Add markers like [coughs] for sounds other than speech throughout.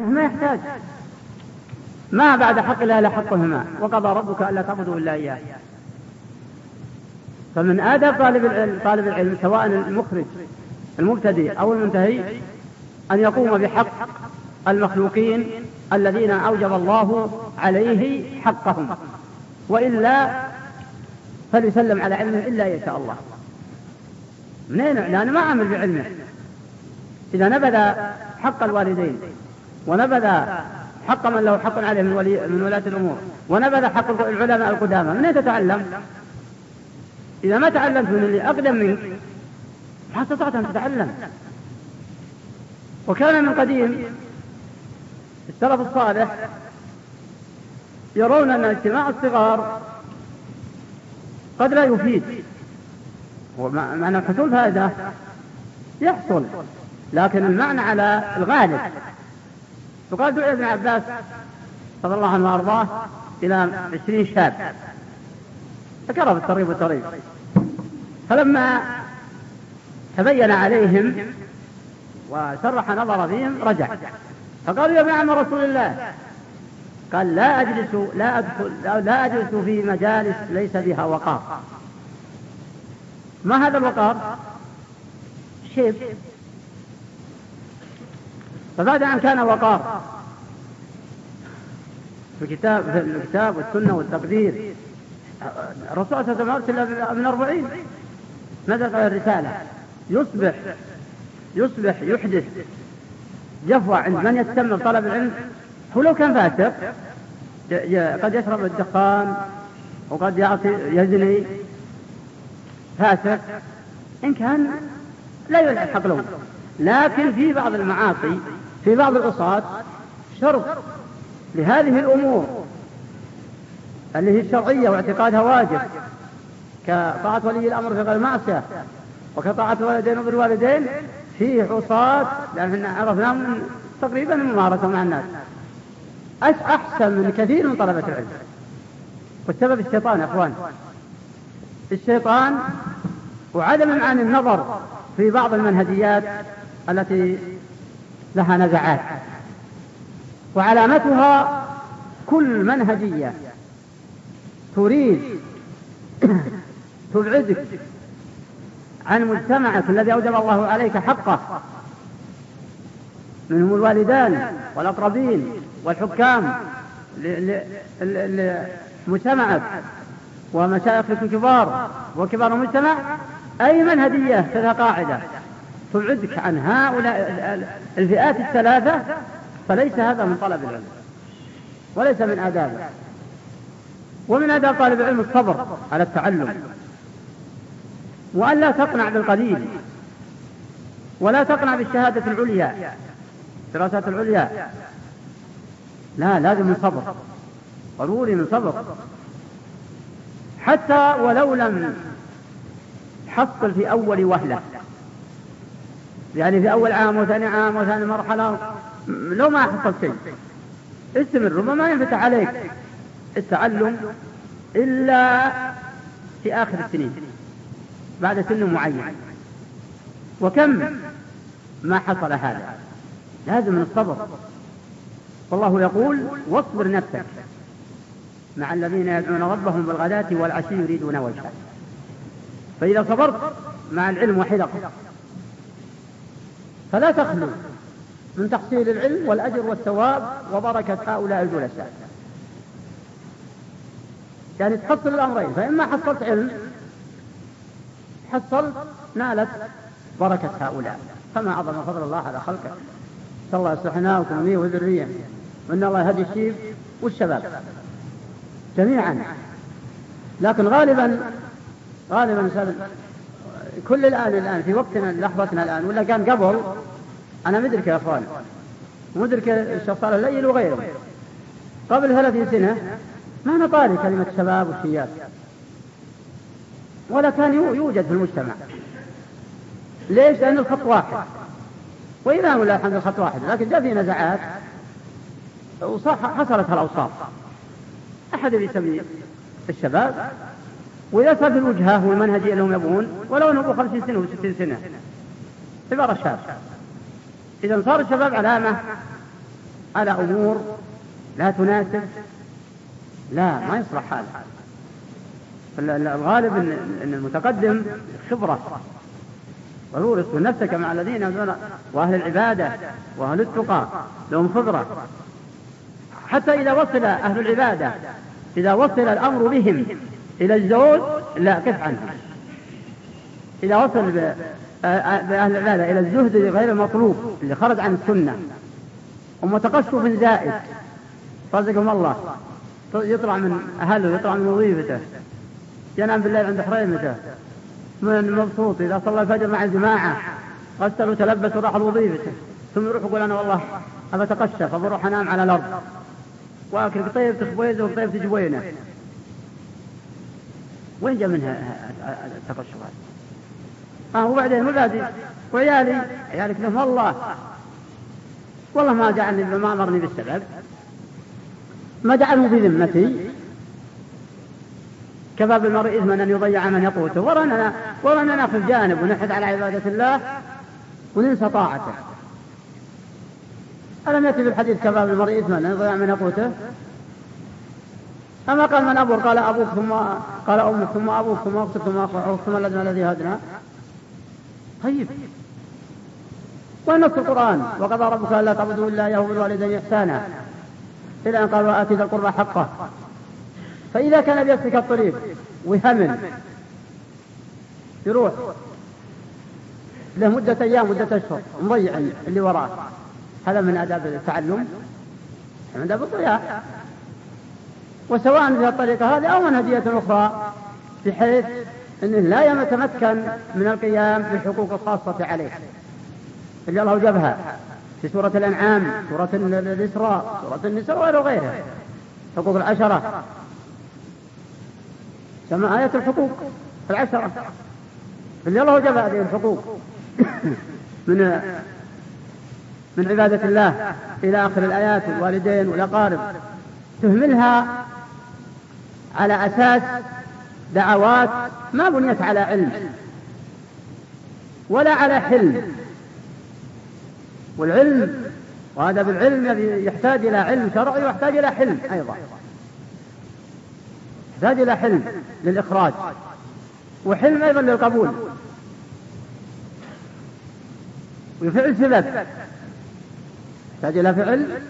ما يحتاج. ما بعد حق الله إلا حقهما. وقضى ربك ألا تعبدوا إلا إياه. فمن آداب طالب العلم طالب العلم سواء المخرج المبتدئ أو المنتهي أن يقوم بحق المخلوقين الذين أوجب الله عليه حقهم. وإلا فليسلم على علمه إلا إن شاء الله. منين؟ لأنه ما عمل بعلمه. إذا نبذ حق الوالدين. ونبذ حق من له حق عليه من, ولي من ولاة الأمور. ونبذ حق العلماء القدامى. من أين تتعلم؟ إذا ما تعلمت من اللي أقدم منك. ما استطعت أن تتعلم. وكان من قديم السلف الصالح يرون أن اجتماع الصغار قد لا يفيد. ومعنى حصول فائدة يحصل. لكن المعنى على الغالب وقال دعي ابن عباس رضي الله عنه وأرضاه إلى عشرين شاب. ذكره في الترغيب والترغيب. فلما تبين عليهم وشرح نظر فيهم رجع. فقالوا يا ابن عم رسول الله. قال لا أجلس لا أدخل لا أجلس في مجالس ليس بها وقار. ما هذا الوقار؟ شيب. فبعد أن كان وقار في الكتاب في الكتاب والسنة والتقدير. الرسول صلى الله عليه وسلم من أربعين. نزلت الرسالة؟ يصبح يصبح يحدث جفوة عند من يستمر طلب العلم. هو لو كان فاسق قد يشرب الدخان وقد يعطي يزني. فاسق. إن كان لا يلحق له. لكن في بعض المعاصي في بعض العصاة شرط لهذه الأمور اللي هي الشرعية واعتقادها واجب كطاعة ولي الأمر في غير المعصية وكطاعة الوالدين وبالوالدين فيه عصاة لأن عرفناهم تقريبا الممارسة مع الناس. أحسن من كثير من طلبة العلم. والسبب الشيطان يا أخوان. الشيطان وعدم عن النظر في بعض المنهجيات التي لها نزعات. وعلامتها كل منهجية. تريد [coughs] تبعدك عن مجتمعك الذي أوجب الله عليك حقه. منهم الوالدان والأقربين والحكام لمجتمعك ومشايخك الكبار وكبار المجتمع. أي منهجية كذا قاعدة تبعدك عن هؤلاء الفئات الثلاثة فليس هذا من طلب العلم وليس من آدابه ومن آداب طالب العلم الصبر على التعلم. وأن لا تقنع بالقليل ولا تقنع بالشهادة العليا الدراسات العليا. لا لازم من صبر ضروري من صبر. حتى ولو لم حصل في أول وهلة يعني في أول عام وثاني عام وثاني مرحلة لو ما حصلت شيء. استمر ربما ينفتح عليك. التعلم إلا في آخر السنين بعد سن معين. وكم؟ ما حصل هذا. لازم من الصبر والله يقول واصبر نفسك مع الذين يدعون ربهم بالغداة والعشي يريدون وجهه. فإذا صبرت مع العلم وحلقه فلا تخلو من تحصيل العلم والأجر والثواب وبركة هؤلاء الجلساء. يعني تحصل الأمرين فإما حصلت علم حصلت نالت بركة هؤلاء. فما عظم فضل الله على خلقه. صلى الله يصلحنا وكمية وذرية وإن الله يهدي الشيب والشباب. جميعا. لكن غالبا غالبا كل الآن الآن في وقتنا لحظتنا الآن ولا كان قبل أنا مدرك يا أخوان مدرك الشيخ الليل وغيره. قبل ثلاثين سنة ما نطالي كلمة شباب وشياب ولا كان يوجد في المجتمع. ليش؟ لأن الخط واحد. وإذا ولا الحمد الخط واحد لكن جاء في نزعات حصلت هالأوصاف أحد يسمي الشباب في الوجهة والمنهجية اللي هم يبغون ولو أنه 50 سنة و60 سنة. عبارة شاب إذا صار الشباب علامة على أمور لا تناسب لا ما يصلح هذا الغالب ان المتقدم خبرة. ضروري اصبر نفسك مع الذين وأهل العبادة وأهل التقى لهم خبرة. حتى إذا وصل أهل العبادة إذا وصل الأمر بهم إلى الزهد لا قف عنهم إذا وصل بأهل العبادة إلى الزهد غير المطلوب اللي خرج عن السنة ومتقشف زائد. رزقهم الله. يطلع من أهله يطلع من وظيفته. ينام بالليل عند حريمته. من مبسوط إذا صلى الفجر مع الجماعة. غسل وتلبس وراح لوظيفته. ثم يروح يقول أنا والله أبى أتقشف أبى أروح أنام على الأرض. وأكل قطيف تخبيزه وقطيف تجبوينه وين جاء منها التقشف هذا؟ آه وبعدين مبادئ وعيالي عيالك لهم والله والله ما جعلني ما أمرني بالسبب. ما جعله في ذمتي. كفى بالمرء إثما أن يضيع من يقوته. ورنا ورنا نأخذ جانب ونحث على عبادة الله وننسى طاعته. ألم يأتي في الحديث كفى بالمرء إثما أن يضيع من يقوته؟ أما قال من أبوك قال أبوك ثم قال أمك ثم أبوك ثم أختك ثم أخوك ثم الذي الذي هدنا. طيب. ونص القرآن. وقضى ربك ألا تعبدوا إلا إياه وبالوالدين إحسانا. إلى أن قال وآتي ذا القربى حقه. فإذا كان بيسلك الطريق وهمل. يروح. له مدة أيام مدة أشهر. مضيع اللي وراه هذا من آداب التعلم. من آداب الضياع وسواء في الطريقة هذه أو منهجية أخرى بحيث أنه لا يتمكن من القيام بالحقوق الخاصة عليه. اللي الله جابها في سورة الأنعام سورة الإسراء سورة النساء وغيره وغيرها حقوق العشرة. كما آية الحقوق العشرة. اللي الله جاب هذه الحقوق. [coughs] من من عبادة الله إلى آخر الآيات والوالدين والأقارب. تهملها على أساس دعوات ما بنيت على علم ولا على حلم. والعلم وهذا بالعلم يحتاج إلى علم شرعي ويحتاج إلى حلم أيضا. يحتاج إلى حلم للإخراج. وحلم أيضا للقبول. وفعل سبب. يحتاج إلى فعل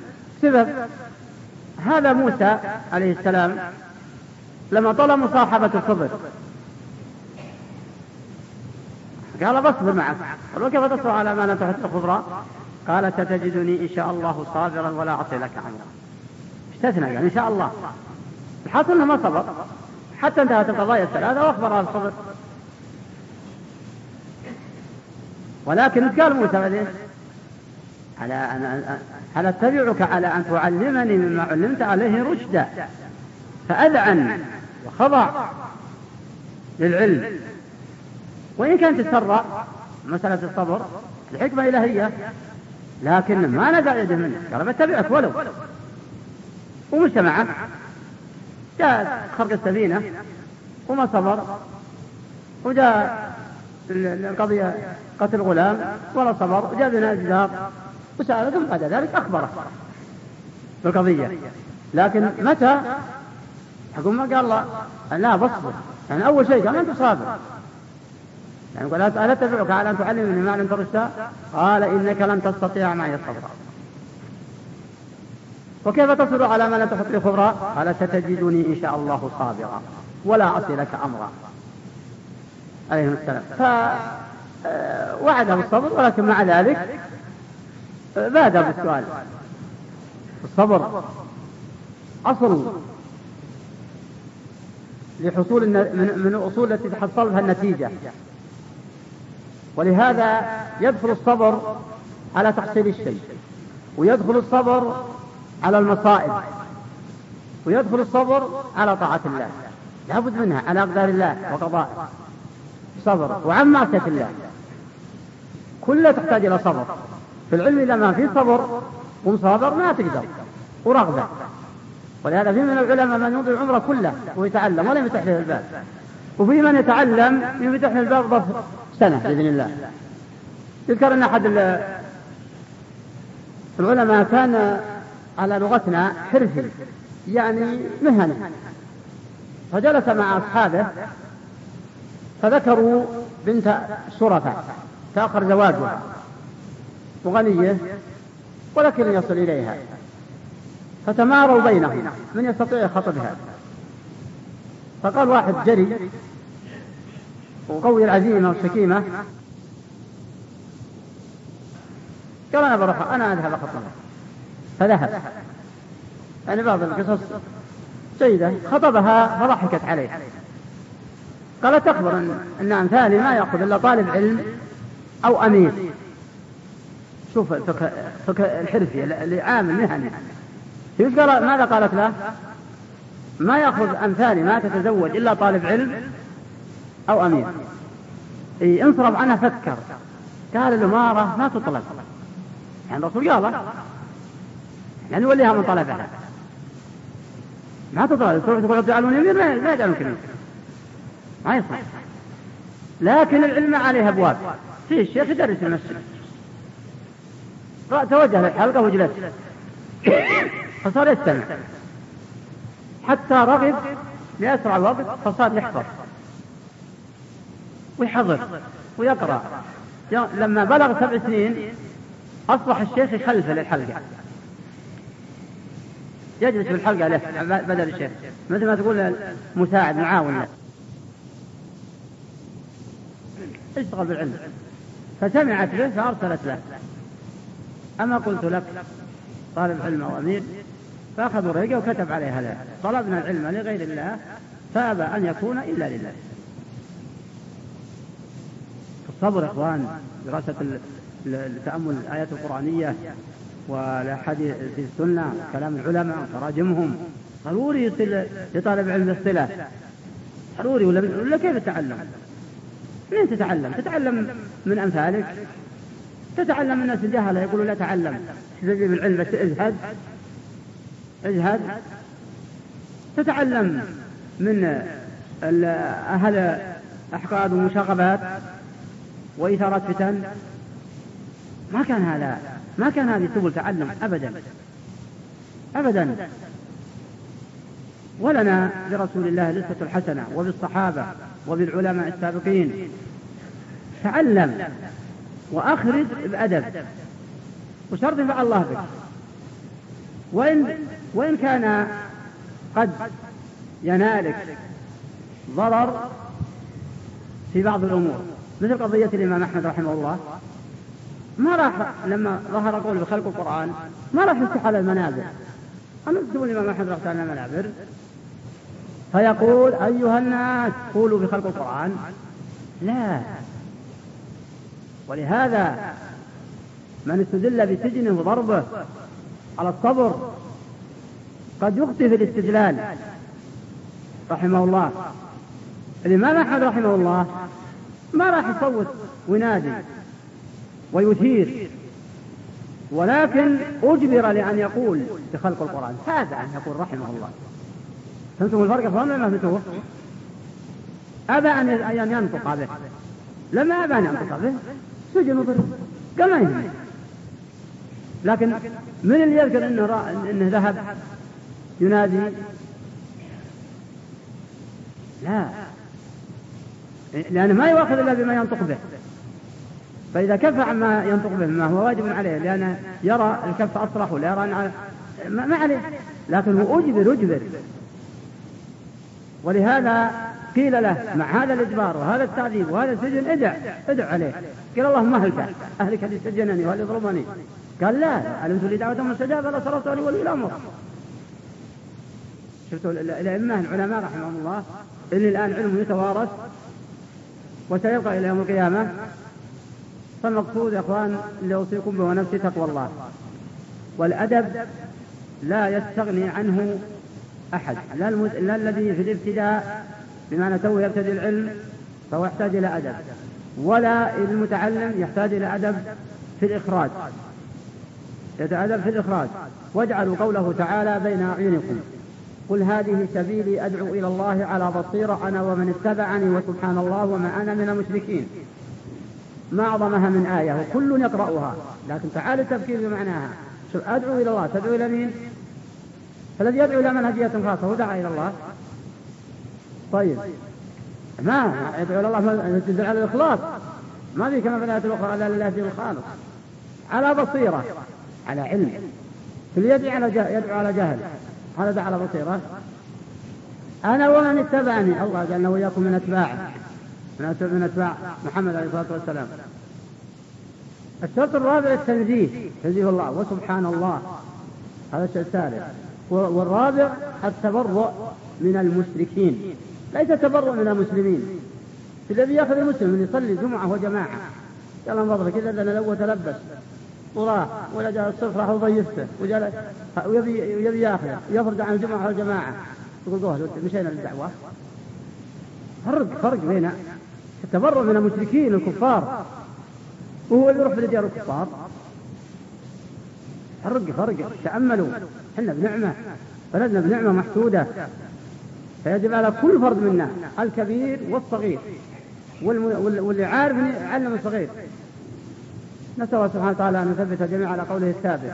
سبب. هذا موسى عليه السلام لما طلب مصاحبة الصبر قال بصبر معك قال وكيف تصبر على ما لا تحت الخضراء قال ستجدني إن شاء الله صابرا ولا أعصي لك أمرا. استثنى يعني إن شاء الله. الحاصل إنه ما صبر. حتى انتهت القضايا الثلاثة وأخبر عن الصبر ولكن قال موسى بعدين على أن هل أتبعك على أن تعلمني مما علمت عليه رشدا؟ فأذعن وخضع للعلم. وإن كانت تسرع مسألة الصبر الحكمة إلهية لكن ما نزع يده منه. قال بتبعك ولو. ومشى معه جاء خرق السفينة وما صبر. وجاء القضية قتل غلام ولا صبر. وجاء بناء الجدار وسأل ثم بعد ذلك أخبره بالقضية. لكن متى حكم ما قال الله؟ لا بصبر. يعني أول شيء قال أنت صابر. يعني قال ألا أتبعك على أن تعلمني ما لم ترشدا قال إنك لن تستطيع معي الصبر. وكيف تصبر على ما لا تحط لي خبرا قال ستجدني إن شاء الله صابرا ولا أعصي لك أمرا. عليهم السلام. فوعده بالصبر ولكن مع ذلك بادر بالسؤال. الصبر أصل لحصول من الأصول التي تحصل بها النتيجة. ولهذا يدخل الصبر على تحصيل الشيء ويدخل الصبر على المصائب ويدخل الصبر على طاعة الله. لابد منها على أقدار الله وقضائه صبر. وعن معصية الله. كلها تحتاج إلى صبر. في العلم إذا ما في صبر ومصابر ما تقدر. ورغبة. ولهذا في من العلماء من يمضي العمر كله ويتعلم ولا يفتح له الباب. وفي من يتعلم يفتح له الباب ظرف سنة بإذن الله. يذكر أن أحد العلماء كان على لغتنا حرفي يعني مهني فجلس مع أصحابه فذكروا بنت شرفة تأخر زواجها وغنية ولكن يصل إليها. فتماروا بينهم من يستطيع خطبها. فقال واحد جري وقوي العزيمة والشكيمة قال أنا بروح أنا أذهب أخطبها. فذهب. يعني بعض القصص جيدة خطبها فضحكت عليه. قالت تخبر أن, أمثالي ما يأخذ إلا طالب علم أو أمير. شوف فك, الحرفي لعامل مهني قال ماذا قالت له؟ ما يأخذ امثالي ما تتزوج إلا طالب علم أو أمير. إي انصرف عنها فكر قال الاماره ما تطلب. يعني الرسول قال يعني يوليها من طلبها. ما تطلب تروح تقول اجعلوني امير ما يجعلون كبير. ما يصلح. لكن العلم عليه أبواب. في الشيخ يدرس المسجد. توجه للحلقة وجلس. فصار يستمع. حتى رغب لأسرع وقت فصار يحفظ ويحضر ويقرأ. لما بلغ سبع سنين أصبح الشيخ يخلفه للحلقة. يجلس في الحلقة له بدل الشيخ. مثل ما تقول مساعد معاون له. اشتغل بالعلم. فسمعت به فأرسلت له. أما قلت لك طالب علم أو أمير فأخذوا الرقة وكتب عليها لا طلبنا العلم لغير الله فأبى أن يكون إلا لله. الصبر إخوان دراسة التأمل الآيات القرآنية والأحاديث في السنة كلام العلماء وتراجمهم ضروري يصل لطالب علم الصلة ضروري ولا, ولا كيف تتعلم؟ منين تتعلم؟ تتعلم من أمثالك. تتعلم من الناس الجهلة يقولوا لا تعلم تجيب العلم اجهد اجهد. تتعلم من أهل أحقاد ومشاغبات وإثارات فتن ما كان هذا ما كان هذه سبل تعلم أبدا. أبدا. ولنا برسول الله الأسوة الحسنة وبالصحابة وبالعلماء السابقين. تعلم وأخرج بأدب. وشرط ينفع الله بك. وإن وإن كان قد ينالك ضرر في بعض الأمور مثل قضية الإمام أحمد رحمه الله ما راح لما ظهر قول بخلق القرآن ما راح يفتح على المنابر. أما تقول الإمام أحمد رحمه الله المنابر فيقول أيها الناس قولوا بخلق القرآن. لا. ولهذا من استدل بسجنه وضربه على الصبر قد يخطئ في الاستدلال. رحمه الله. الإمام أحمد رحمه الله ما راح يصوت وينادي ويثير ولكن أجبر لأن يقول بخلق القرآن. هذا أن يقول رحمه الله. فهمتم الفرق يا ولا ما فهمتوه؟ أبى أن ينطق به. لما أبى أن ينطق به. سجن وضرب قال ما يهمني لكن من اللي يذكر إنه. إنه ذهب؟ ينادي؟ لا. لأنه ما يؤاخذ إلا بما ينطق به. فإذا كف عما ينطق به ما هو واجب عليه لأنه يرى الكف أصرح ولا يرى أن ما عليه. لكن هو أجبر أجبر. ولهذا قيل له مع هذا الإجبار وهذا التعذيب وهذا السجن ادع ادع عليه. قال اللهم اهلك أهلك الذي سجنني وهل يضربني قال لا. علمت لي دعوة مستجابة لصرفت لي ولي الأمر. شفتوا؟ الأئمة العلماء رحمهم الله اللي الآن علم يتوارث وسيبقى إلى يوم القيامة. فالمقصود يا إخوان اللي أوصيكم به ونفسي تقوى الله. والأدب لا يستغني عنه أحد. لا, المد... لا الذي في الابتداء بمعنى تو يبتدي العلم فهو يحتاج إلى أدب. ولا المتعلم يحتاج إلى أدب في الإخراج. يتأدب في الإخراج. واجعلوا قوله تعالى بين أعينكم. قل هذه سبيلي أدعو إلى الله على بصيرة أنا ومن اتبعني وسبحان الله وما أنا من المشركين. ما أعظمها من آية وكل يقرأها. لكن تعالى التفكير بمعناها. شوف أدعو إلى الله. تدعو إلى مين؟ فالذي يدعو إلى منهجية خاصة هو دعا إلى الله. طيب. ما يدعو إلى الله؟ تدل على الإخلاص. ما في كما في الأخرى ألا لله دين الخالص على بصيرة على علم. يدعو على جهل يدعو على جهل. هذا على بصيرة. أنا ومن اتبعني الله جعلنا وإياكم من أتباعه من أتباع محمد عليه الصلاة والسلام. الشرط الرابع التنزيه. تنزيه الله. وسبحان الله. هذا الشيء الثالث. والرابع التبرؤ من المشركين. ليس تبرؤ من المسلمين. الذي يأخذ المسلم يصلي جمعة وجماعة. قال من فضلك اذا اذن له وراح ولا جاء الصف راح وضيفته وجلس ويبي يبي ياخذ يفرج عن الجمعه والجماعه يقول قوه مشينا للدعوة. فرق فرق بين التبرؤ من المشركين الكفار وهو اللي يروح في ديار الكفار. فرق فرق. تأملوا. إحنا بنعمة. بلدنا بنعمة محسودة. فيجب على كل فرد منا الكبير والصغير واللي عارف يعلم الصغير. نسأل الله سبحانه وتعالى أن يثبت الجميع على قوله الثابت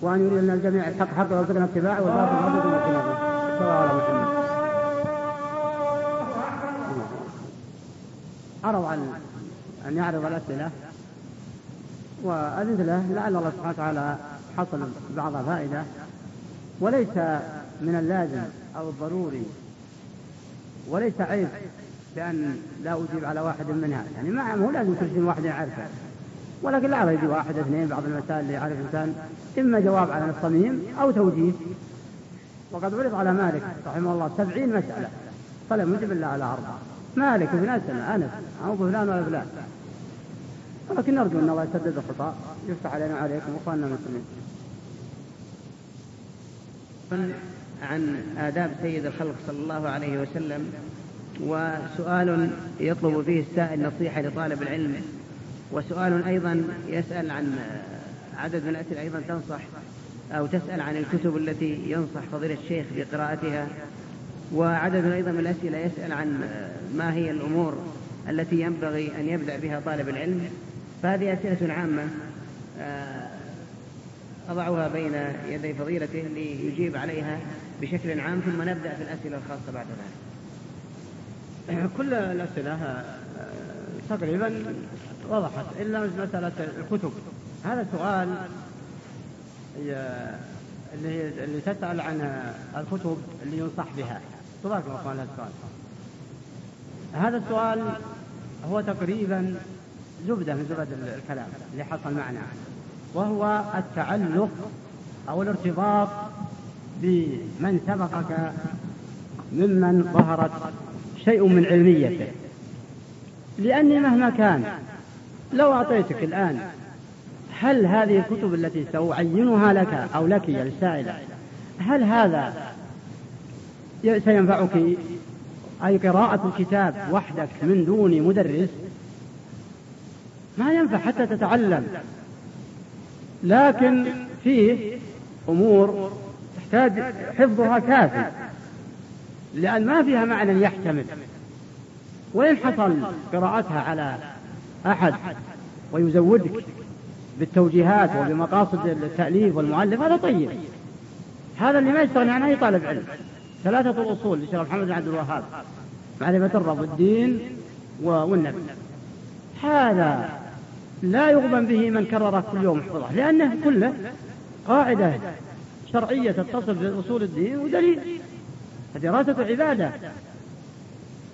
وأن يريد لنا الجميع الحق حق ويرزقنا اتباعه والباطل باطل واجتنابه صلى الله على محمد. عرض عن أن يعرض الأسئلة وأذنت له لعل الله سبحانه وتعالى حصل بعض فائدة. وليس من اللازم أو الضروري وليس عيب بأن لا أجيب على واحد منها. يعني ما هو لازم كل واحد يعرفه. ولكن لا يجي واحد اثنين بعض المسائل اللي يعرف الإنسان إما جواب على الصميم أو توجيه. وقد عرض على مالك رحمه الله سبعين مسألة فلم يجب إلا على أربعة. مالك وفي ناس أنس أو فلان ولا فلان. ولكن نرجو أن الله يسدد الخطأ يفتح علينا وعليكم وإخواننا المسلمين. عن آداب سيد الخلق صلى الله عليه وسلم وسؤال يطلب فيه السائل نصيحة لطالب العلم. وسؤال أيضا يسأل عن عدد من الأسئلة أيضا تنصح أو تسأل عن الكتب التي ينصح فضيلة الشيخ بقراءتها. وعدد أيضا من الأسئلة يسأل عن ما هي الأمور التي ينبغي أن يبدأ بها طالب العلم. فهذه أسئلة عامة آه، أضعها بين يدي فضيلته ليجيب عليها بشكل عام ثم نبدأ في الأسئلة الخاصة بعد ذلك. كل الأسئلة آه، تقريبا وضحت. إلا مسألة الكتب. هذا سؤال اللي اللي تسأل عن الكتب اللي ينصح بها. تبارك الله هذا السؤال. هذا السؤال هو تقريبا زبدة من زبد الكلام اللي حصل معنا. وهو التعلق أو الارتباط بمن سبقك ممن ظهرت شيء من علميته. لأني مهما كان لو أعطيتك الآن هل هذه الكتب التي سأعينها لك أو لك يا السائلة هل هذا سينفعك أي قراءة الكتاب وحدك من دون مدرس؟ ما ينفع حتى تتعلم. لكن فيه أمور تحتاج حفظها كافي لأن ما فيها معنى يحتمل. وإن حصل قراءتها على أحد ويزودك بالتوجيهات وبمقاصد التأليف والمؤلف هذا طيب. هذا اللي ما يستغني عنه أي طالب علم. ثلاثة الأصول لشيخ محمد بن عبد الوهاب معرفة الرب والدين والنبي. هذا لا يغبن به من كرره كل يوم حفظه لأنه كله قاعدة شرعية تتصل بأصول الدين ودليل. فدراسة عبادة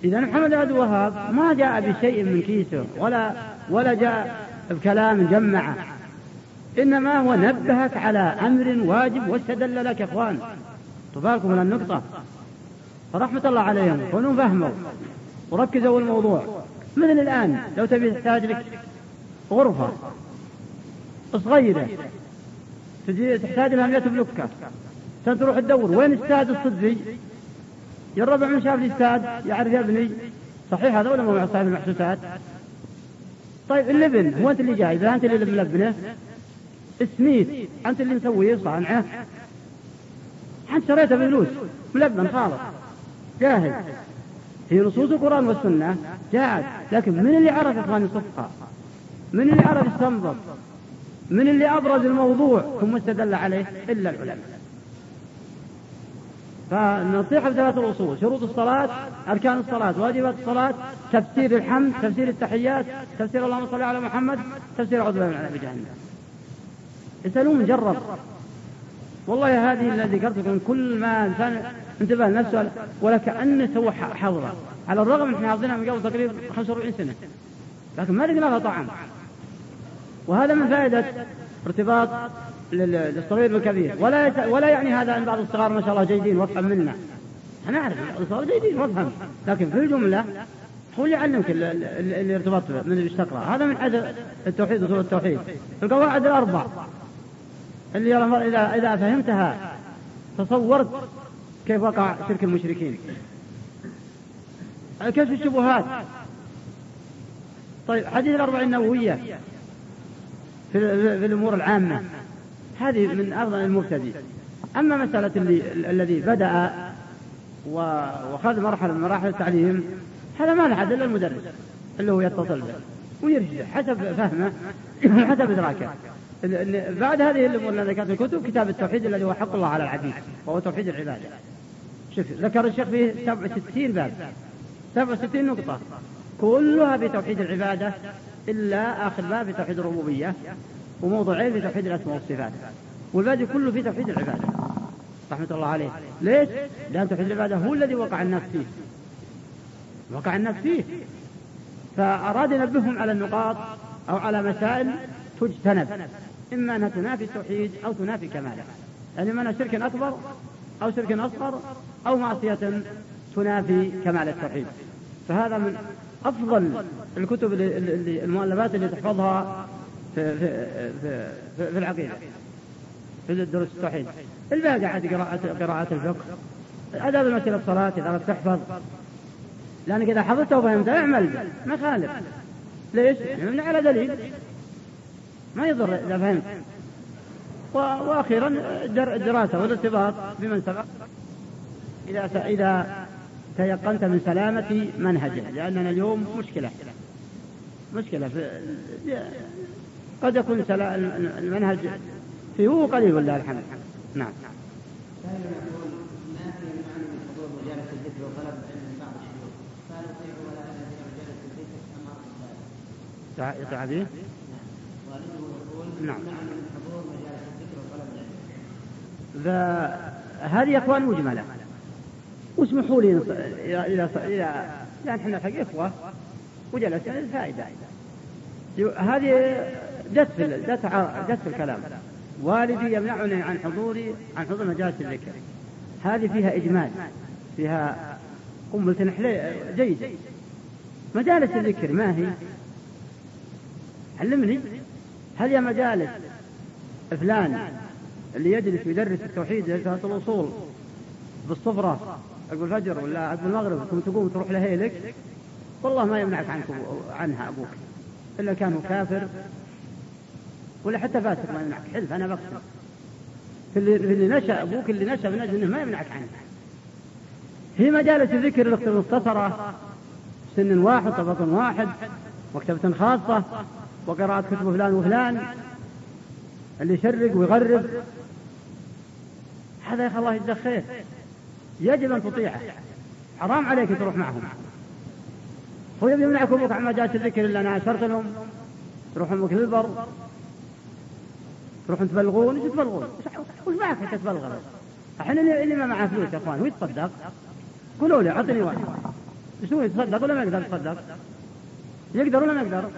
إذا محمد عبد الوهاب ما جاء بشيء من كيسه ولا ولا جاء بكلام جمعه. إنما هو نبهك على أمر واجب واستدل لك يا إخوان. تباركم من النقطة. فرحمة الله عليهم. كونوا فهموا. وركزوا الموضوع. مثل الآن؟ لو تبي تحتاج لك غرفة صغيرة. تحتاج لها 100 بلوكة تروح تدور. وين استاد الصدفي الربع من شاف الاستاد يعرف يبني صحيح هذا ولا مو صاحب المحسوسات؟ طيب اللبن هو أنت اللي جايبه أنت اللي ملبنه سميث أنت اللي مسويه صانعه. أنت شريته بفلوس ملبن خالص. جاهز. في نصوص القرآن والسنة جاءت لكن من اللي عرف إخوان يصفها من اللي عرف يستنبط؟ من اللي أبرز الموضوع ثم استدل عليه إلا العلماء. فالنصيحة بثلاث الأصول شروط الصلاة أركان الصلاة واجبات الصلاة تفسير الحمد تفسير التحيات تفسير اللهم صل على محمد تفسير بالله من عذاب جهنم. اسألون جرب. والله هذه الذي ذكرت لكم كل ما إنسان انتبه لنفسه ولا كأنه سوى حظرة. على الرغم إحنا حافظينها من قبل تقريبا 45 سنة. لكن ما لقينا لها طعم. وهذا من فائدة ارتباط للصغير بالكبير ولا ولا يعني هذا ان بعض الصغار ما شاء الله جيدين وافهم منا. أنا اعرف الصغار جيدين وافهم لكن في الجمله هو اللي يعلمك الارتباط من اللي تقرا هذا من حد التوحيد اصول التوحيد. القواعد الأربع. اللي اذا إذا فهمتها تصورت كيف وقع شرك المشركين. كيف الشبهات؟ طيب حديث الأربعين النووية. في, في الأمور العامة. هذه من أفضل المبتدئ. أما مسألة اللي الذي بدأ وخذ مرحلة من مراحل التعليم هذا ما له إلا المدرس اللي هو يتصل به ويرجع حسب فهمه [coughs] حسب إدراكه. بعد هذه الأمور التي في الكتب كتاب التوحيد الذي هو حق الله على العبيد وهو توحيد العبادة. شوف ذكر الشيخ فيه 67 باب. 67 نقطة. كلها في توحيد العبادة إلا آخر باب في توحيد الربوبية وموضوعين في توحيد الأسماء والصفات. والباقي كله في توحيد العبادة. رحمة الله عليه. ليش؟ لأن توحيد العبادة هو الذي وقع الناس فيه. وقع الناس فيه. فأراد ينبههم على النقاط أو على مسائل تجتنب. إما أنها تنافي التوحيد أو تنافي كماله. يعني إما شرك أكبر أو شرك أصغر أو معصية تنافي كمال التوحيد. فهذا من أفضل الكتب اللي المؤلفات اللي تحفظها في, في, في, في, العقيدة في دروس التوحيد. الباقي عاد قراءة قراءة الفقه. آداب المسيرة الصلاة إذا تحفظ. لأنك إذا حفظته وفهمته اعمل ما خالف ليش؟ يعني على دليل. ما يضر إذا فهمت. وأخيرا الدراسة والارتباط بمن سبق. إذا إذا تيقنت من سلامة منهجه لأننا اليوم مشكلة. مشكلة في قد يكون المنهج فيه قليل والله الحمد. نعم. تعبيه نعم. هذه يا أخوان مجمله واسمحوا لي إلى إلى يعني إحنا حق اخوه وجلسنا للفائده هذه جت في جت جت في الكلام. والدي يمنعني عن حضوري عن حضور مجالس الذكر. هذه فيها إجمال. فيها قنبلة نحلة جيد مجالس الذكر ما هي؟ علمني. هل يا مجالس فلان اللي يجلس ويدرس التوحيد ثلاثة الأصول بالصفرة؟ عقب الفجر ولا عقب المغرب ثم تقوم تروح لهيلك؟ والله ما يمنعك عنك عنها أبوك إلا كان كافر. ولا حتى فاسق ما يمنعك حلف أنا بقسم في اللي, نشأ أبوك اللي نشأ من أجل أنه ما يمنعك عنه. في مجالس الذكر المختصرة سن واحد طبقة واحد مكتبة خاصة وقراءة كتب فلان وفلان. اللي يشرق ويغرب. هذا يا الله يجزاه خير. يجب أن تطيعه حرام عليك تروح معهم هو يبي يمنعك أبوك عن مجالس الذكر إلا أنا أشرت لهم تروحون أمك البر تروحون تبلغون إيش تبلغون؟ وش معك حتى تبلغ الحين اللي ما معه فلوس يا أخوان هو يتصدق قولوا لي أعطني واحد شو يتصدق ولا ما يقدر يتصدق؟ يقدر ولا ما يقدر؟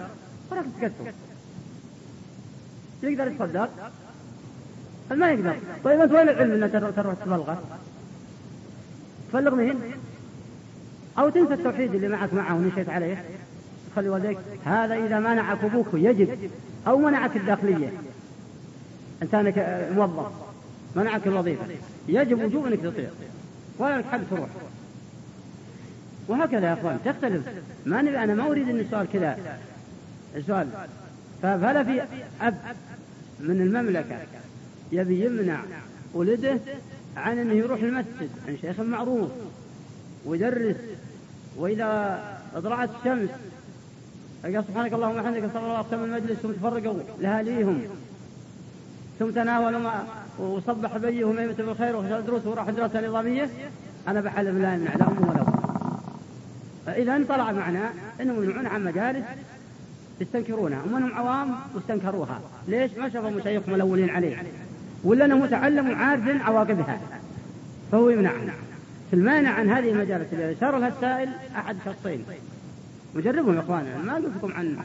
وراك تسكتوا يقدر يتصدق؟ ما يقدر طيب أنت وين العلم إنك تروح تبلغه؟ تبلغ مين؟ أو تنسى التوحيد اللي معك معه ونشيت عليه. خلي والديك هذا إذا منعك أبوك يجب أو منعك الداخلية. انت انك موظف منعك الوظيفة. يجب وجوب إنك تطيع. ولا لك حق تروح. وهكذا يا أخوان تختلف. ما نبي أنا ما أريد ان السؤال كذا. السؤال فهل في أب من المملكة يبي يمنع ولده عن أنه يروح المسجد عن شيخ معروف ويدرس وإذا اطلعت الشمس قال سبحانك اللهم وبحمدك صلى الله عليه المجلس ثم تفرقوا لأهاليهم. ثم تناولوا ما وصبح بيه وميمة بالخير ودروس وراح دراسة نظامية. أنا بحلف لا يمنع لا أم ولا فإذا طلع معنا أنهم يمنعون عن مجالس يستنكرونها ومنهم عوام واستنكروها ليش؟ ما شافوا مشايخهم الأولين عليه. ولا أنه متعلم وعارف عواقبها؟ فهو يمنع. في المانع عن هذه المجالس اللي أشار لها السائل أحد شخصين. وجربهم يا إخوانا ما قلت لكم عن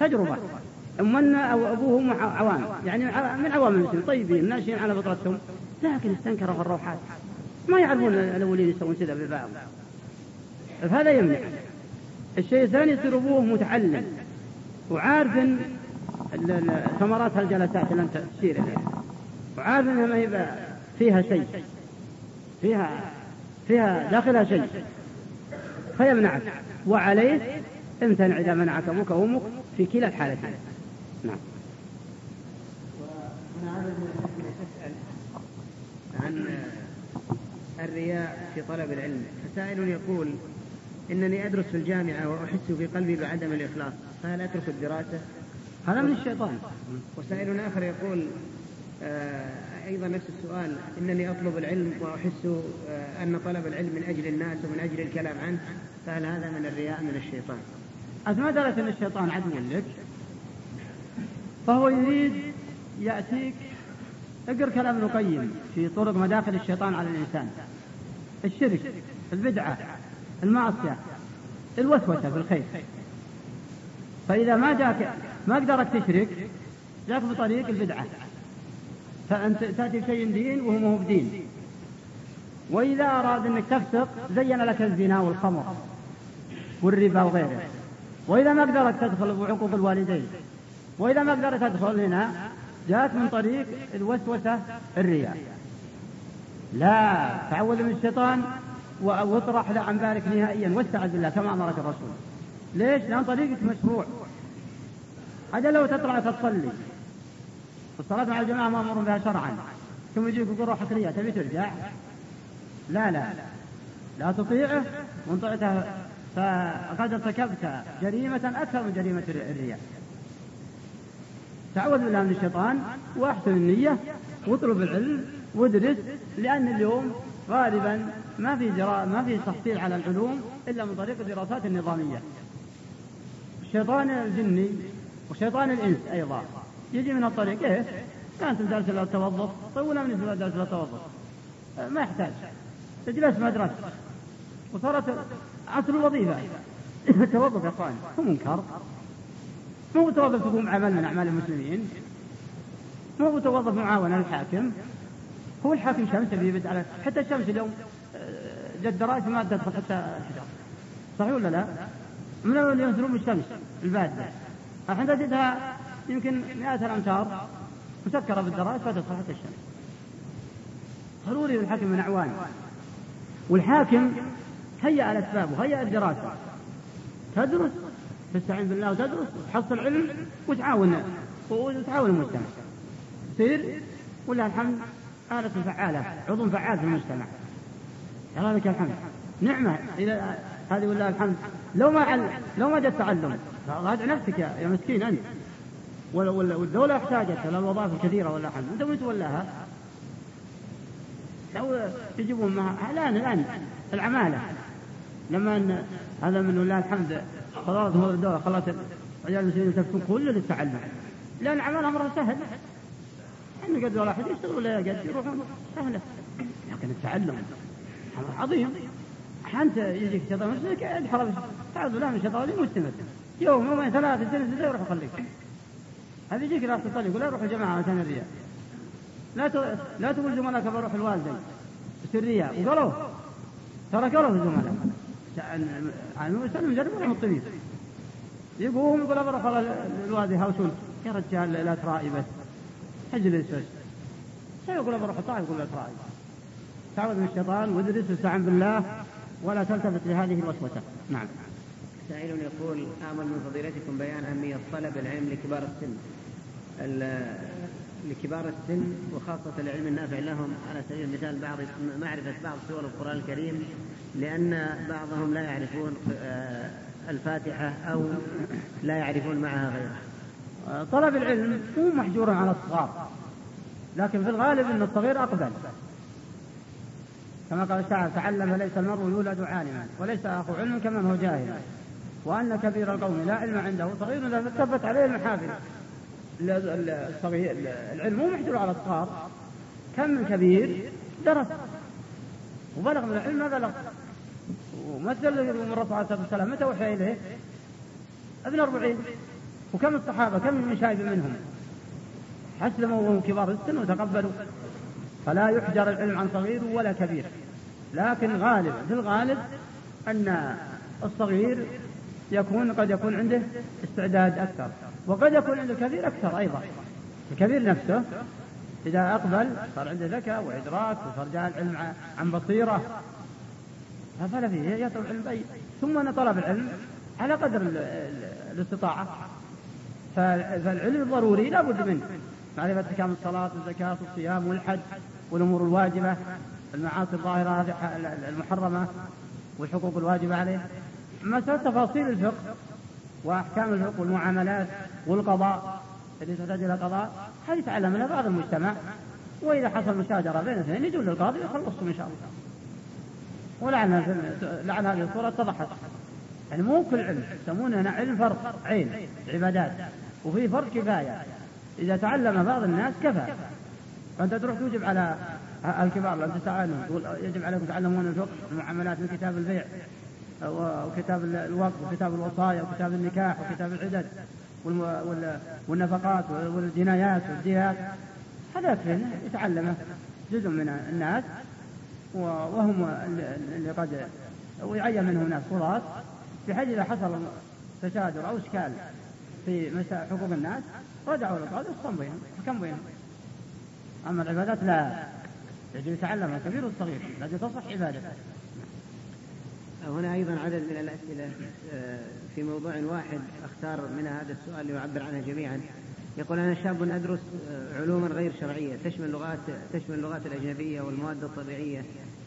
تجربة. أمنا أو أبوهم عوام. يعني من عوام المسلمين؟ طيبين ناشئين على فطرتهم. لكن استنكروا في الروحات. ما يعرفون الأولين يسوون كذا بالبعض. فهذا يمنع. الشيء الثاني يصير أبوه متعلم وعارف ثمرات هالجلسات اللي أنت تشير إليها. وعارف أنها ما هي فيها شيء. فيها فيها داخلها شيء. فيمنعك وعليه امتنع إذا منعك أبوك وأمك في كلا الحالتين. نعم. عن الرياء في طلب العلم. فسائل يقول إنني أدرس في الجامعة وأحس في قلبي بعدم الإخلاص فهل أترك الدراسة؟ هذا من الشيطان. وسائل آخر يقول أيضا نفس السؤال إنني أطلب العلم وأحس آه أن طلب العلم من أجل الناس ومن أجل الكلام عنه فهل هذا من الرياء من الشيطان؟ ما درت أن الشيطان عدو لك؟ فهو يريد يأتيك اقر كلام ابن القيم في طرق مداخل الشيطان على الإنسان. الشرك البدعة المعصية الوسوسة في الخير. فإذا ما جاك ما قدرك تشرك جاك بطريق البدعة. فأنت تأتي بشيء دين وهو مو بدين. وإذا أراد أنك تفسق زين لك الزنا والخمر والربا وغيره. وإذا ما قدرت تدخل بعقوق الوالدين. وإذا ما قدرت تدخل هنا جاءت من طريق الوسوسة الرياء. لا تعوذ من الشيطان واطرح عن بالك نهائيا واستعذ بالله كما أمرك الرسول. ليش؟ لأن طريقك مشروع. هذا لو تطلع تصلي الصلاة مع الجماعة مأمور بها شرعا. ثم يجيك يقول روحك رياء تبي ترجع؟ لا لا. لا تطيعه وإن طعته فقد ارتكبت جريمة أكثر من جريمة الرياء تعوذ بالله من الشيطان واحسن النية واطلب العلم وادرس لأن اليوم غالبا ما في ما في تحصيل على العلوم إلا من طريق الدراسات النظامية. الشيطان الجني وشيطان الإنس أيضا. يجي من الطريق إيه أنت درس لا توظف ولا من درس لا توظف. ما يحتاج. تجلس مدرسة. وصارت عصر الوظيفة. [coughs] التوظف يا أخوان هو منكر. مو متوظف تقوم عمل من أعمال المسلمين. مو متوظف معاونة للحاكم هو الحاكم شمس بيبد على حتى الشمس اليوم آه، جد دراج ما تدخل حتى الحجر صحيح ولا لا؟ من اللي ينزلون بالشمس البادة الحين تجدها يمكن مئات الأمتار مسكرة بالدراج فتدخل حتى الشمس. ضروري للحاكم من أعوان. والحاكم هيأ الأسباب وهيأ الدراسة. تدرس تستعين بالله وتدرس وتحصل علم وتعاون وتعاون المجتمع. تصير؟ ولله الحمد آلة فعالة عضو فعال في المجتمع. الله لك الحمد. نعمة إلى هذه ولله الحمد. لو ما. لو ما جاء التعلم راجع نفسك يا مسكين أنت. والدولة احتاجت إلى الوظائف الكثيرة ولا الحمد أنت وين تولاها؟ لو يجيبون معها الآن الآن العمالة. لما أن هذا من الله الحمد. خلاص هو الدولة خلاص. رجال المسلمين يتركون كل للتعلم لأن عمل أمره سهل. أن قد واحد يشتغل ولا قد يروحون سهلة لكن التعلم أمر عظيم. أنت يجيك شيطان مسلك ادحر تعوذ بالله من الشيطان مستمر. يوم يومين ثلاثة سنة يروح يخليك. هذا يجيك راح تصلي يقول لا روح الجماعة عشان الرياء. لا ت... لا تقول زملائك بروح الوالدين. الرياء. وقالوا ترى قالوا الزملاء عن وسلم جرب لهم الطبيب يقوم يقول بروح الوادي هاوسون يا رجال لا ترائي بس اجلس. بس يقول بروح الطائف يقول لا ترائي تعوذ من الشيطان وادرس واستعن بالله ولا تلتفت لهذه الوسوسة. نعم. سائل يقول آمل من فضيلتكم بيان أهمية طلب العلم لكبار السن. لكبار السن وخاصة العلم النافع لهم على سبيل المثال بعض معرفة بعض سور القرآن الكريم لأن بعضهم لا يعرفون آه، الفاتحة أو لا يعرفون معها غيرها طلب العلم مو محجور على الصغار لكن في الغالب أن الصغير أقبل. كما قال الشاعر تعلم ليس المرء يولد عالما وليس أخو علم كمن هو جاهل. وأن كبير القوم لا علم عنده صغير إذا ثبت عليه المحافل. الصغير العلم مو محجور على الصغار. كم من كبير؟ درس. وبلغ من العلم ما بلغ. ومثل من الرسول عليه الصلاة والسلام متى وحي إليه؟ ابن أربعين. وكم الصحابة؟ كم من شايب منهم؟ أسلموا وهم كبار السن وتقبلوا. فلا يحجر العلم عن صغير ولا كبير. لكن غالب في الغالب أن الصغير يكون قد يكون عنده استعداد أكثر. وقد يكون عنده الكبير أكثر أيضا. الكبير نفسه إذا أقبل صار عنده ذكاء وإدراك وصار جاء العلم عن بصيرة. فلا فيه يطلب العلم أي ثم أن طلب العلم على قدر الاستطاعة. فالعلم ضروري لا بد منه. معرفة أحكام الصلاة والزكاة والصيام والحج والأمور الواجبة المعاصي الظاهرة المحرمة والحقوق الواجبة عليه. مسألة تفاصيل الفقه وأحكام الفقه والمعاملات والقضاء التي تحتاج إلى قضاء هذه يتعلم منها بعض المجتمع. وإذا حصل مشاجرة بين اثنين يجون للقاضي ويخلصهم إن شاء الله. ولعل لعل هذه الصورة اتضحت. يعني مو كل علم يسمونه هنا علم فرض عين عبادات. وفي فرض كفاية. إذا تعلم بعض الناس كفى. فأنت تروح توجب على الكبار لأن تسألهم يجب عليكم تعلمون الفقه المعاملات من كتاب البيع. وكتاب الوقت وكتاب الوصايا وكتاب النكاح وكتاب العدد والنفقات والجنايات والديات هذا يكفي يتعلمه جزء من الناس وهم اللي قد ويعين منهم ناس قضاة بحيث إذا حصل تشاجر أو إشكال في حقوق الناس رجعوا للقاضي وصم بينهم بينهم أما العبادات لا يجب يتعلم الكبير والصغير الذي تصح عبادته. هنا أيضا عدد من الأسئلة آه، في موضوع واحد أختار من هذا السؤال ليعبر عنه جميعا. يقول أنا شاب أدرس آه، علوما غير شرعية تشمل لغات تشمل اللغات الأجنبية والمواد الطبيعية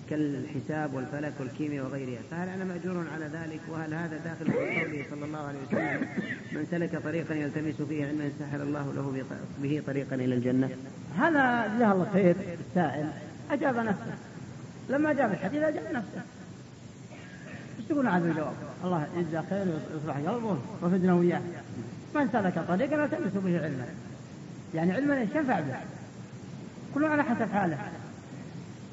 كالحساب والفلك والكيمياء وغيرها. فهل أنا مأجور على ذلك؟ وهل هذا داخل في قوله صلى الله عليه وسلم من سلك طريقا يلتمس فيه علما سهل الله له به طريقا إلى الجنة؟ هذا جزاه الله خير السائل أجاب نفسه. لما أجاب الحديث أجاب نفسه. إيش تقول هذا الجواب؟ الله يجزاه خير ويصلح قلبه وفدنا وياه من سلك طريقا يلتمس به علما. يعني علما إيش؟ ينفع به. كل على حسب حاله.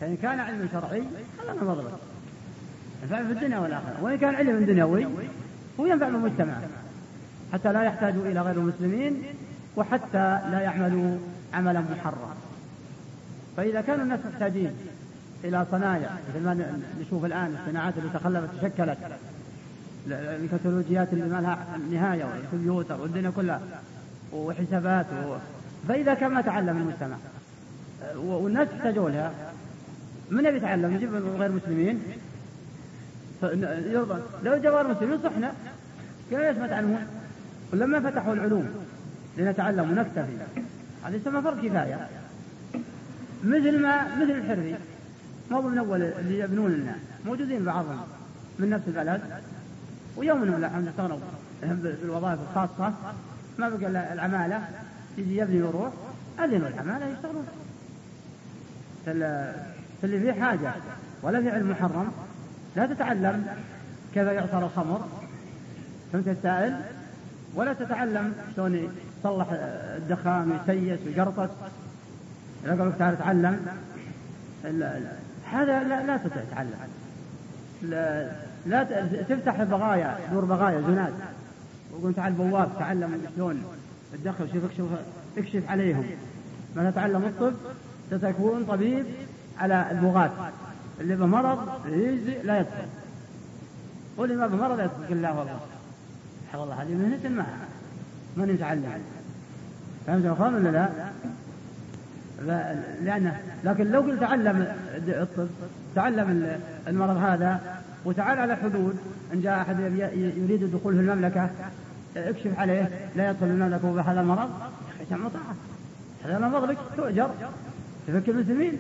فإن كان علم شرعي خلنا مضبط ينفع في الدنيا والآخرة. وإن كان علم دنيوي هو ينفع بالمجتمع حتى لا يحتاجوا إلى غير المسلمين وحتى لا يعملوا عملا محرما. فإذا كانوا الناس محتاجين إلى صنايع مثل ما نشوف الآن الصناعات اللي تخلفت تشكلت. الكتالوجيات اللي ما لها نهاية والكمبيوتر والدنيا كلها وحسابات و... فإذا كان ما تعلم المجتمع والناس يحتاجوا لها. من يبي يتعلم؟ يجيب غير مسلمين لو جاء غير مسلمين صحنا. قالوا ليش ما تعلمون؟ ولما فتحوا العلوم لنتعلم ونكتفي هذا يسمى فرض كفاية. مثل ما مثل الحرفي. ما من أول اللي يبنون لنا. موجودين بعضهم. من نفس البلد. ويوم من الحمد استغنوا بالوظائف الخاصة. ما بقى العمالة. يجي يبني ويروح. أذنوا العمالة يشتغلون. فاللي فيه حاجة. ولا في علم محرم. لا تتعلم كيف يعصر الخمر. فهمت السائل؟ ولا تتعلم شلون يصلح الدخان ويسيس ويقرطس. إذا قالوا تعال تعلم هذا لا, لا تتعلم. لا, لا تفتح بغايا دور بغايا زناد وقول تعال بواب تعلم شلون تدخل شوف اكشف اكشف عليهم. ما تتعلم الطب ستكون طبيب على البغاة. اللي بمرض يجزي لا يدخل. واللي ما بمرض يدخل. لا والله. والله هذه مهنة ما من يتعلم فهمت يا ولا لا؟ لأنه لكن لو قلت تعلم الطب تعلم المرض هذا وتعال على حدود إن جاء أحد يريد الدخول في المملكة اكشف عليه لا يدخل المملكة بهذا المرض يا أخي هذا مرض لك تؤجر تفكر المسلمين.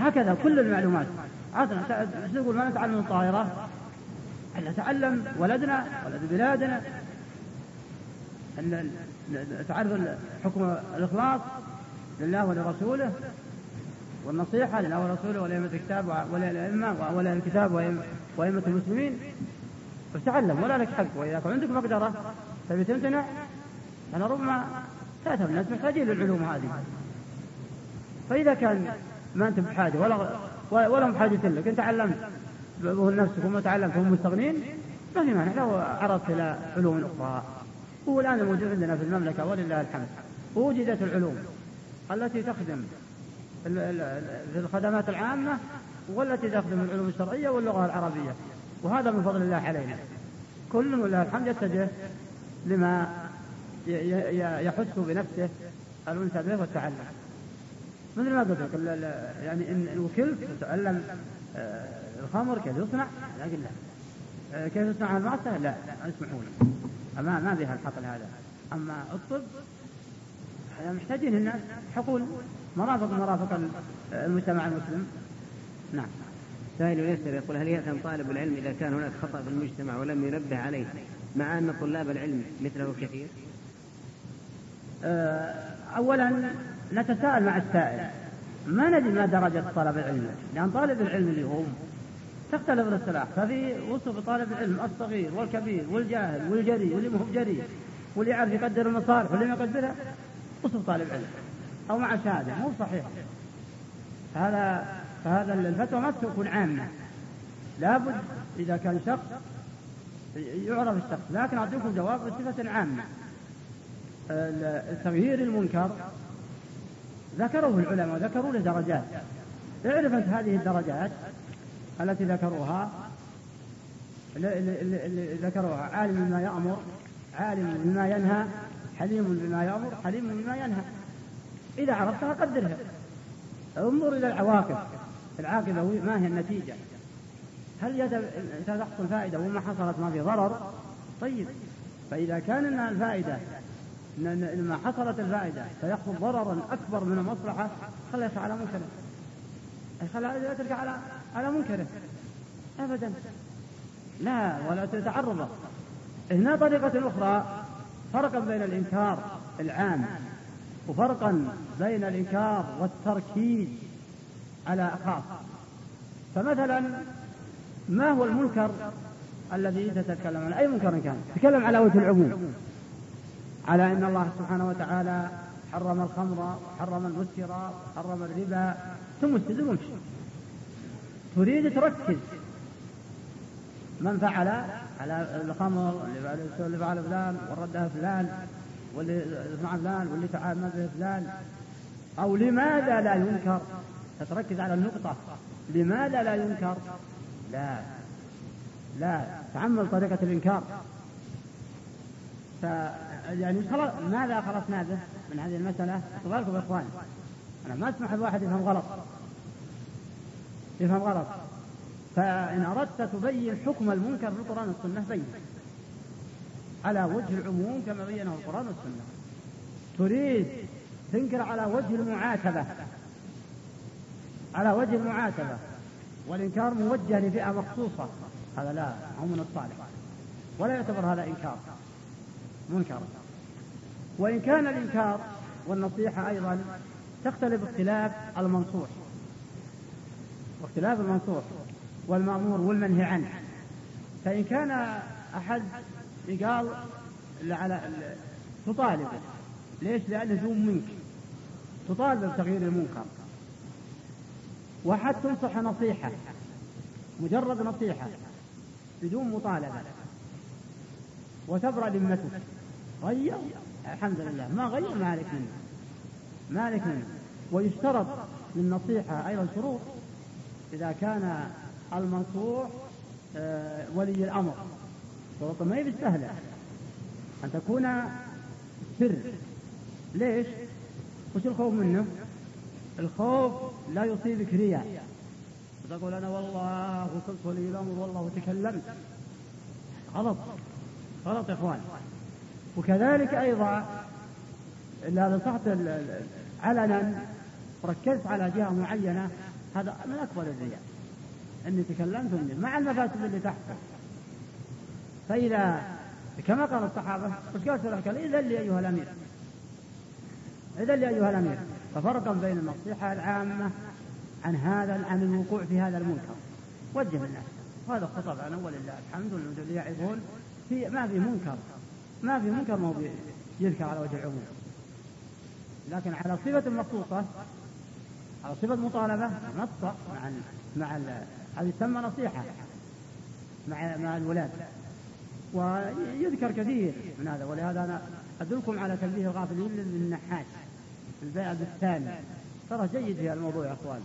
هكذا كل المعلومات. إيش نقول ما نتعلم الطائرة. نتعلم ولدنا ولد بلادنا. تعرف حكم الإخلاص. لله ولرسوله والنصيحة لله ورسوله ولأئمة الكتاب وللأئمة ولا الكتاب وأئمة المسلمين. فتعلم ولا لك حق. وإذا كان عندك مقدرة تبي تمتنع أنا ربما تأثر الناس محتاجين للعلوم هذه. فإذا كان ما أنت بحاجة ولا ولا بحاجة لك أنت تعلمت نفسك وما تعلمت وهم مستغنين ما في مانع. لو عرضت إلى علوم أخرى. هو الآن الموجود عندنا في المملكة ولله الحمد. وجدت العلوم. التي تخدم في الخدمات العامة والتي تخدم العلوم الشرعية واللغة العربية. وهذا من فضل الله علينا. كل ولله الحمد يتجه لما يحس بنفسه الأنس به والتعلم. مثل ما قلت لك يعني إن وكلت وتعلم آه، الخمر كيف يصنع؟ قل لا. آه، كيف يصنع المعصية؟ لا لا يسمحون ما ما بها الحقل هذا أما الطب محتاجين الناس حقول مرافق مرافق المجتمع المسلم. نعم. سائل يسأل يقول هل يأثم طالب العلم إذا كان هناك خطأ في المجتمع ولم ينبه عليه مع أن طلاب العلم مثله كثير؟ آه، أولا نتساءل مع السائل ما ندري ما درجة طلب العلم؟ لأن طالب العلم اليوم تختلف الاصطلاح ففي وصف طالب العلم الصغير والكبير والجاهل والجري واللي مو جري واللي يعرف يقدر المصالح واللي ما يقدرها وصف طالب علم. أو مع شهادة مو صحيح. هذا فهذا الفتوى ما تكون عامة. لابد إذا كان شخص يعرف الشخص لكن أعطيكم جواب بصفة عامة. تغيير المنكر ذكروه العلماء ذكروا له درجات. اعرف أنت هذه الدرجات التي ذكروها. اللي ذكروها. عالم بما يأمر عالم بما ينهى حليم بما يأمر حليم بما ينهى. إذا عرفتها قدرها. انظر إلى العواقب. العاقبة ما هي النتيجة؟ هل تحصل فائدة وما حصلت؟ ما في ضرر؟ طيب. فإذا كان الفائدة لما حصلت الفائدة فيحصل ضررا أكبر من المصلحة يسعى على منكره خلى يترك على على منكره أبدا. لا ولا تتعرض هنا طريقة أخرى. فرقا بين الإنكار العام وفرقا بين الإنكار والتركيز على خاص فمثلا ما هو المنكر الذي تتكلم عنه؟ أي منكر كان؟ تكلم على وجه العموم. على أن الله سبحانه وتعالى حرم الخمر وحرم المسكر وحرم الربا. ثم استدل وامشي تريد تركز. من فعل على الخمر اللي فعل فلان وردها فلان واللي مع فلان واللي تعامل به فلان. أو لماذا لا ينكر؟ تتركز على النقطة. لماذا لا ينكر؟ لا. لا. تعمل طريقة الإنكار. ف يعني خلاص ماذا خلصنا به من هذه المسألة؟ بالكم يا إخوان أنا ما أسمح الواحد يفهم غلط. يفهم غلط. فإن أردت تبين حكم المنكر في القرآن والسنة بين. على وجه العموم كما بينه القرآن والسنة. تريد تنكر على وجه المعاتبة. على وجه المعاتبة. والإنكار موجه لفئة مخصوصة. هذا لا هو من الصالح. ولا يعتبر هذا إنكار. منكر. وإن كان الإنكار والنصيحة أيضا تختلف اختلاف المنصوح. واختلاف المنصوح. والمأمور والمنهي عنه. فإن كان أحد قال على تطالب ليش؟ لأنه دون منك. تطالب بتغيير المنكر. وحد تنصح نصيحة مجرد نصيحة بدون مطالبة. وتبرأ ذمتك. غير الحمد لله. ما غير مالك منه. مالك منه. ويشترط للنصيحة أيضا شروط. إذا كان المنصوح آه، ولي الأمر. شروط ما هي بالسهلة أن تكون سر. ليش؟ وش الخوف منه؟ الخوف لا يصيبك رياء. وتقول أنا والله وصلت ولي الأمر والله وتكلمت غلط. غلط يا إخوان. وكذلك أيضا إذا نصحت علنا وركزت على جهة معينة هذا من أكبر الرياء. أني تكلمت مني مع المفاسد اللي تحته فإذا كما قال الصحابة سلف قال إذا لي أيها الأمير. إذا لي أيها الأمير. ففرقا بين النصيحة العامة عن هذا عن الوقوع في هذا المنكر. وجه الناس. وهذا خطب أنا ولله الحمد لله يعظون. في ما في منكر. ما في منكر ما يذكر على وجه العموم. لكن على صفة مخصوصة على صفة مطالبة نص مع مع هذه تسمى نصيحة مع مع الولاة ويذكر كثير من هذا ولهذا أنا أدلكم على تنبيه الغافلين للنحاس البيع الثاني. ترى جيد في الموضوع يا أخوان.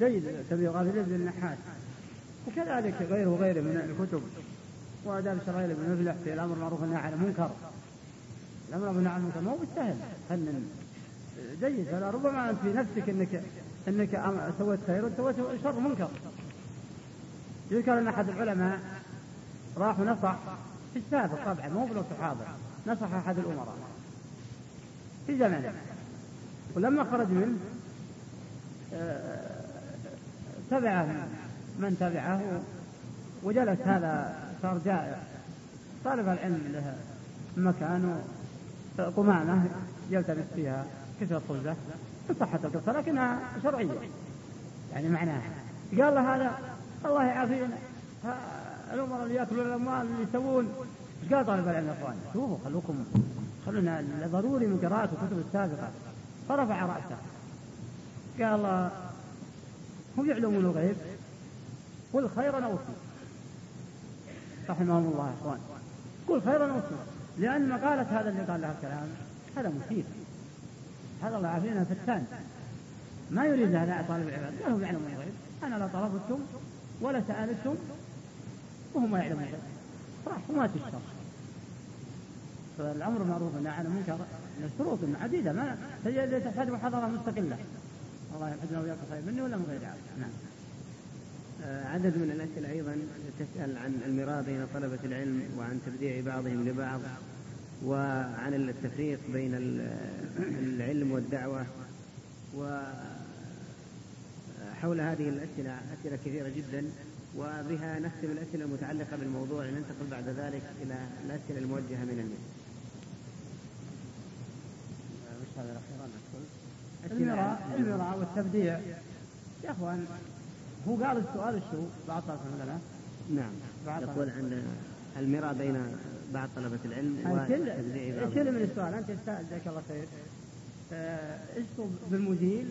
جيد تنبيه الغافلين للنحاس. وكذلك غيره وغيره من الكتب. وآداب شرعية بن مفلح في الأمر المعروف والنهي عن المنكر. الأمر والنهي عن المنكر ما هو بالسهل. فنن جيد. ربما أنت في نفسك أنك أنك سويت خير وسويت شر منكر. يذكر أن أحد العلماء راح ونصح في السابق طبعا مو في الصحابة نصح أحد الأمراء في زمنه. ولما خرج منه آه، تبعه من تبعه وجلس هذا صار جائع. طالب العلم له مكان قمامة يلتمس فيها كثرة خبزة صحة القصة لكنها شرعية. يعني معناها قال له هذا الله يعافينا. الأمراء اللي يأكلون الأموال اللي يسوون إيش قال طالب العلم يا اخوان؟ شوفوا خلوكم خلونا ضروري من قراءة الكتب السابقة. فرفع رأسه. قال هم يعلمون الغيب قل خيرا أو رحمهم الله يا إخوان. قل خيرا أو لأن مقالة هذا اللي قال له الكلام هذا مثير هذا الله يعافينا فتان ما يريد هذا طالب العلم قال هم يعلمون الغيب. أنا لا طلبتم ولا سالتم وهم يعلمون الغيب راح وما تشتر فالأمر معروف والنهي عن المنكر من الشروط عديدة ما تحتاج محاضرة مستقلة. الله يحفظنا وياكم خير مني ولا من غيري. نعم. آه، عدد من الأسئلة أيضا تسأل عن المراء بين طلبة العلم وعن تبديع بعضهم لبعض وعن التفريق بين العلم والدعوة وحول هذه الأسئلة أسئلة كثيرة جدا وبها نختم الأسئلة المتعلقة بالموضوع. لننتقل بعد ذلك إلى الأسئلة الموجهة من الناس. المراء المراء والتبديع. يا أخوان هو قال السؤال شو؟ بعض طلبة لنا نعم. يقول عن المراء بين بعض طلبة العلم بعض كل من السؤال. أنت جزاك الله خير. اشطب بالمزيل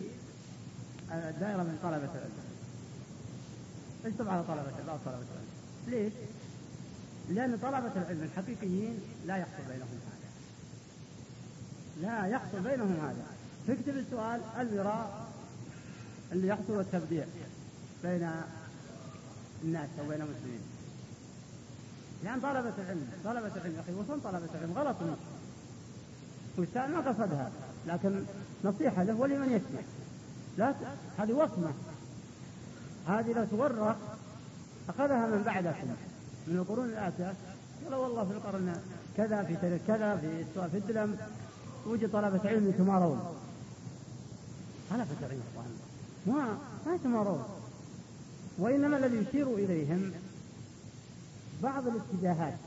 الدائرة من طلبة العلم. اشطب على طلبة بعض طلبة العلم. ليش؟ لأن طلبة العلم الحقيقيين لا يحصل بينهم هذا. لا يحصل بينهم هذا. تكتب السؤال المراء اللي يحصل التبديع بين الناس أو بين المسلمين. لأن طلبة العلم طلبة العلم أخي وصل طلبة العلم غلط. منه والسائل ما قصدها لكن نصيحة له ولمن يسمع. لا هذه وصمة. هذه لو تورق أخذها من بعدكم من القرون الآتية. قال والله في القرن كذا في تاريخ كذا في في الدلم. وجد طلبة علم يتمارون. طلبة العلم ما ما يتمارون. وإنما الذي يشير إليهم بعض الاتجاهات.